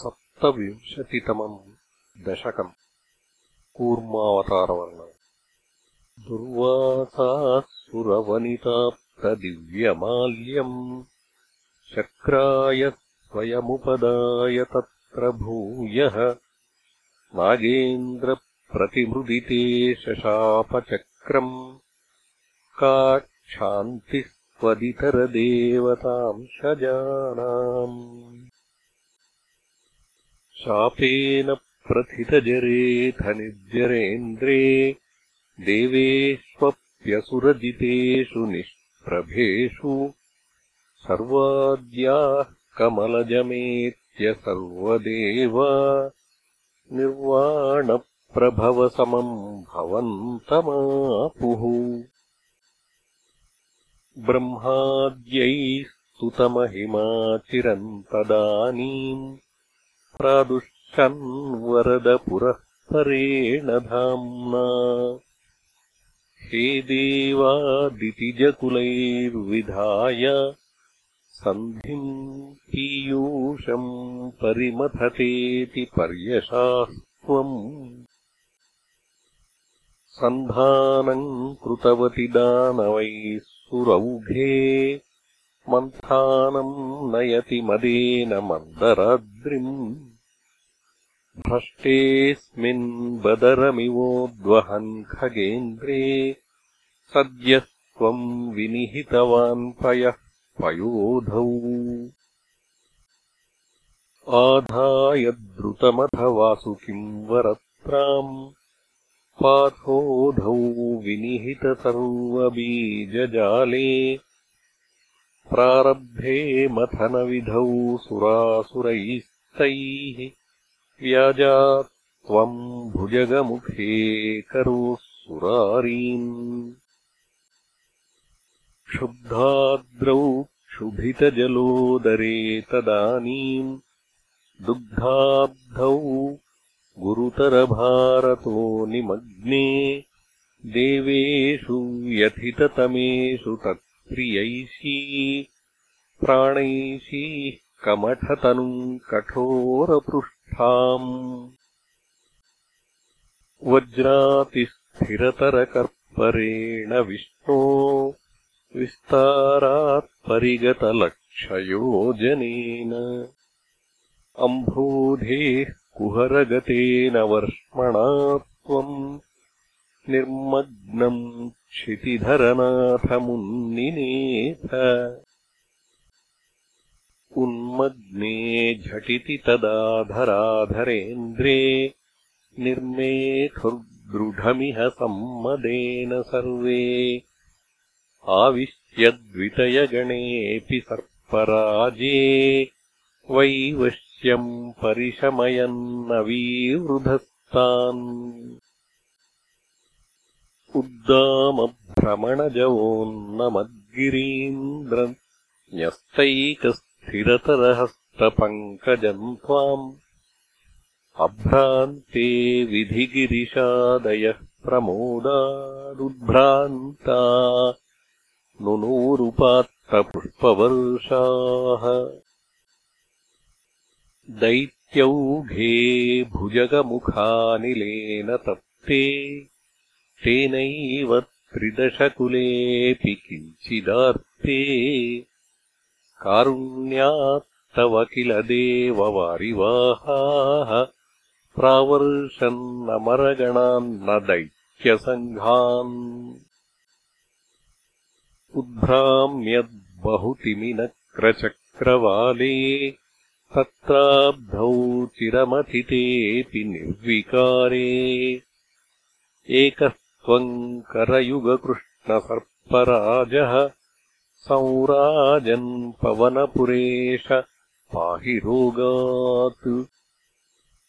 सप्तविंशतितमम् दशकम्। कूर्मावतारवर्णम्। दुर्वासासुरवनिताप्तदिव्यमाल्यम्। शक्राय स्वयमुपदाय तत्र भूयः। नागेन्द्रप्रतिमृदिते शशापचक्रम् काक्षान्तिस्त्वदितरदेवतांशजानाम् शापेन प्रथितजरेऽथ निर्जरेन्द्रे देवेष्वप्यसुरजितेषु निष्प्रभेषु सर्वाद्याः कमलजमेत्य सर्वदेव निर्वाणप्रभवसमम् भवन्तमापुः ब्रह्माद्यैः स्तुतमहिमाचिरन्तदानीम् प्रादुष्यन्वरदपुरः परेण धाम्ना हे देवादितिजकुलैर्विधाय सन्धिम् पीयूषम् परिमथतेति पर्यशास्त्वम्। सन्धानम् कृतवति दानवैः सुरौघे मन्थानम् नयति मदेन मन्दराद्रिम्। भ्रष्टेऽस्मिन् बदरमिवोद्वहन् खगेन्द्रे। सद्यः त्वम् विनिहितवान् पयः पयोधौ। आधाय द्रुतमथ वासुकिम् वरत्राम्। पाथोधौ विनिहितसर्वबीजजाले प्रारब्धे मथनविधौ सुरासुरैस्तैः व्याजा त्वम् भुजगमुखे करोः सुरारीन् क्षुब्धाद्रौ क्षुभितजलोदरे तदानीम् दुग्धाब्धौ गुरुतरभारतो निमग्ने देवेषु व्यथिततमेषु तत्प्रियैषी प्राणैषीः कमठतनुम् कठोरपृष्ठाम्। वज्रातिस्थिरतरकर्परेण विष्णो विस्तारात्परिगतलक्षयोजनेन अम्भोधेः कुहरगतेन वर्ष्मणा त्वम् निर्मग्नम् क्षितिधरनाथमुन्निनेथ। उन्मग्ने झटिति तदाधराधरेन्द्रे निर्मेथुर्दृढमिह सम्मदेन सर्वे। आविश्यद्वितयगणेऽपि सर्पराजे। वैवश्यम् परिशमयन्नवीवृधस्तान् उद्दामभ्रमणजवोन्नमद्गिरीन्द्र न्यस्तैकस्थिरतरहस्तपङ्कजम् त्वाम् अभ्रान्ते विधिगिरिशादयः प्रमोदादुद्भ्रान्ता नुनोरुपात्तपुष्पवर्षाः दैत्यौघे भुजगमुखानिलेन तप्ते तेनैव त्रिदशकुलेऽपि किञ्चिदार्ते कारुण्यात्तव किल देववारिवाहाः प्रावर्षन्नमरगणान्न दैत्यसङ्घान् उद्भ्राम्यद्बहुतिमिनक्रचक्रवाले तत्राब्धौ चिरमथितेऽपि निर्विकारे। एकः त्वम् करयुगकृष्णसर्पराजः संराजन् पवनपुरेश पाहि रोगात्